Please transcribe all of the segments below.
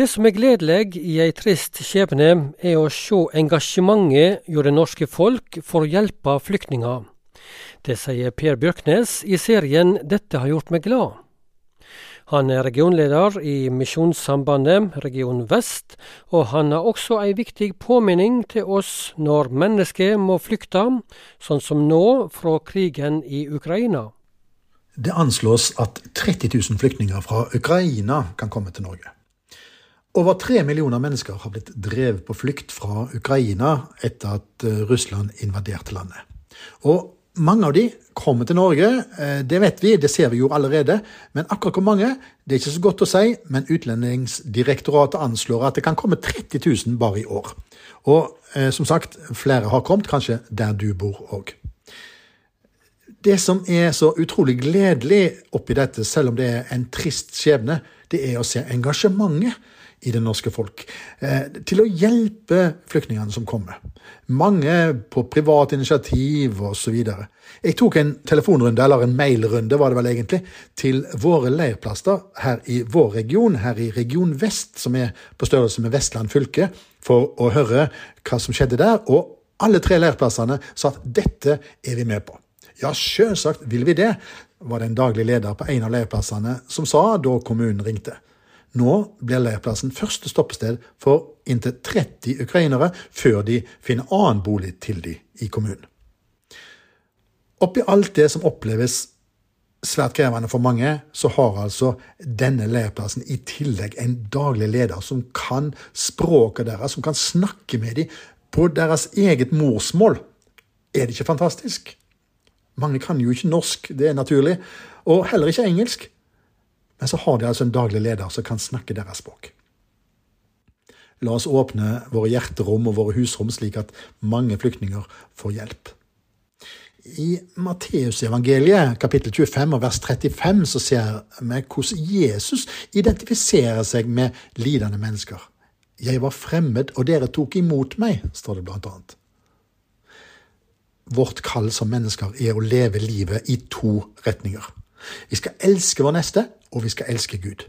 Det som er gledelig i ei trist skjebne, er å sjå engasjementet hjå det norske folk for å hjelpe flyktninger. Det sier Per Bjørknes i serien Dette har gjort meg glad. Han er regionleder i Misjonssambandet Region Vest, og han har også ei viktig påminning til oss når mennesker må flykte, sånn som nå, fra krigen i Ukraina. Det anslås at 30 000 flyktninger fra Ukraina kan komme til Norge. Over tre millioner mennesker har blitt drevet på flukt fra Ukraina etter at eh, Russland invaderte landet. Og mange av de kommer til Norge, eh, det vet vi, det ser vi jo allerede. Men akkurat hvor mange, det er ikke så godt å si. Men Utlendingsdirektoratet anslår at det kan komme 30 000 bare i år. Og eh, som sagt, flere har kommet, kanskje der du bor òg. Det som er så utrolig gledelig oppi dette, selv om det er en trist skjebne, det er å se engasjementet i det norske folk eh, til å hjelpe flyktningene som kommer. Mange på privat initiativ osv. Jeg tok en telefonrunde, eller en mailrunde var det vel egentlig, til våre leirplasser her i vår region, her i Region Vest, som er på størrelse med Vestland fylke, for å høre hva som skjedde der. Og alle tre leirplassene sa at dette er vi med på. Ja, sjølsagt vil vi det, var det en daglig leder på en av leirplassene som sa da kommunen ringte. Nå blir leirplassen første stoppested for inntil 30 ukrainere før de finner annen bolig til de i kommunen. Oppi alt det som oppleves svært krevende for mange, så har altså denne leirplassen i tillegg en daglig leder som kan språket deres, som kan snakke med dem på deres eget morsmål. Er det ikke fantastisk? Mange kan jo ikke norsk, det er naturlig, og heller ikke engelsk. Men så har de altså en daglig leder som kan snakke deres språk. La oss åpne våre hjerterom og våre husrom slik at mange flyktninger får hjelp. I Matteusevangeliet kapittel 25 og vers 35 så ser vi hvordan Jesus identifiserer seg med lidende mennesker. Jeg var fremmed, og dere tok imot meg, står det blant annet. Vårt kall som mennesker er å leve livet i to retninger. Vi skal elske vår neste, og vi skal elske Gud.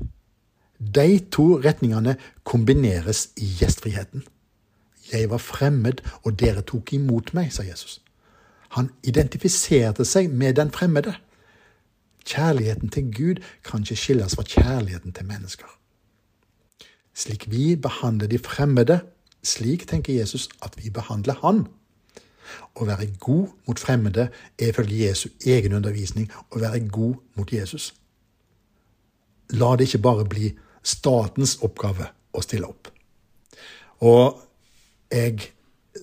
De to retningene kombineres i gjestfriheten. Jeg var fremmed, og dere tok imot meg, sa Jesus. Han identifiserte seg med den fremmede. Kjærligheten til Gud kan ikke skilles fra kjærligheten til mennesker. Slik vi behandler de fremmede, slik tenker Jesus at vi behandler Han. Å være god mot fremmede er ifølge Jesu egen undervisning å være god mot Jesus. La det ikke bare bli statens oppgave å stille opp. Og jeg,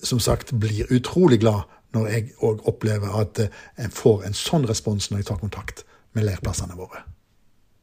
som sagt, blir utrolig glad når jeg òg opplever at en får en sånn respons når jeg tar kontakt med leirplassene våre.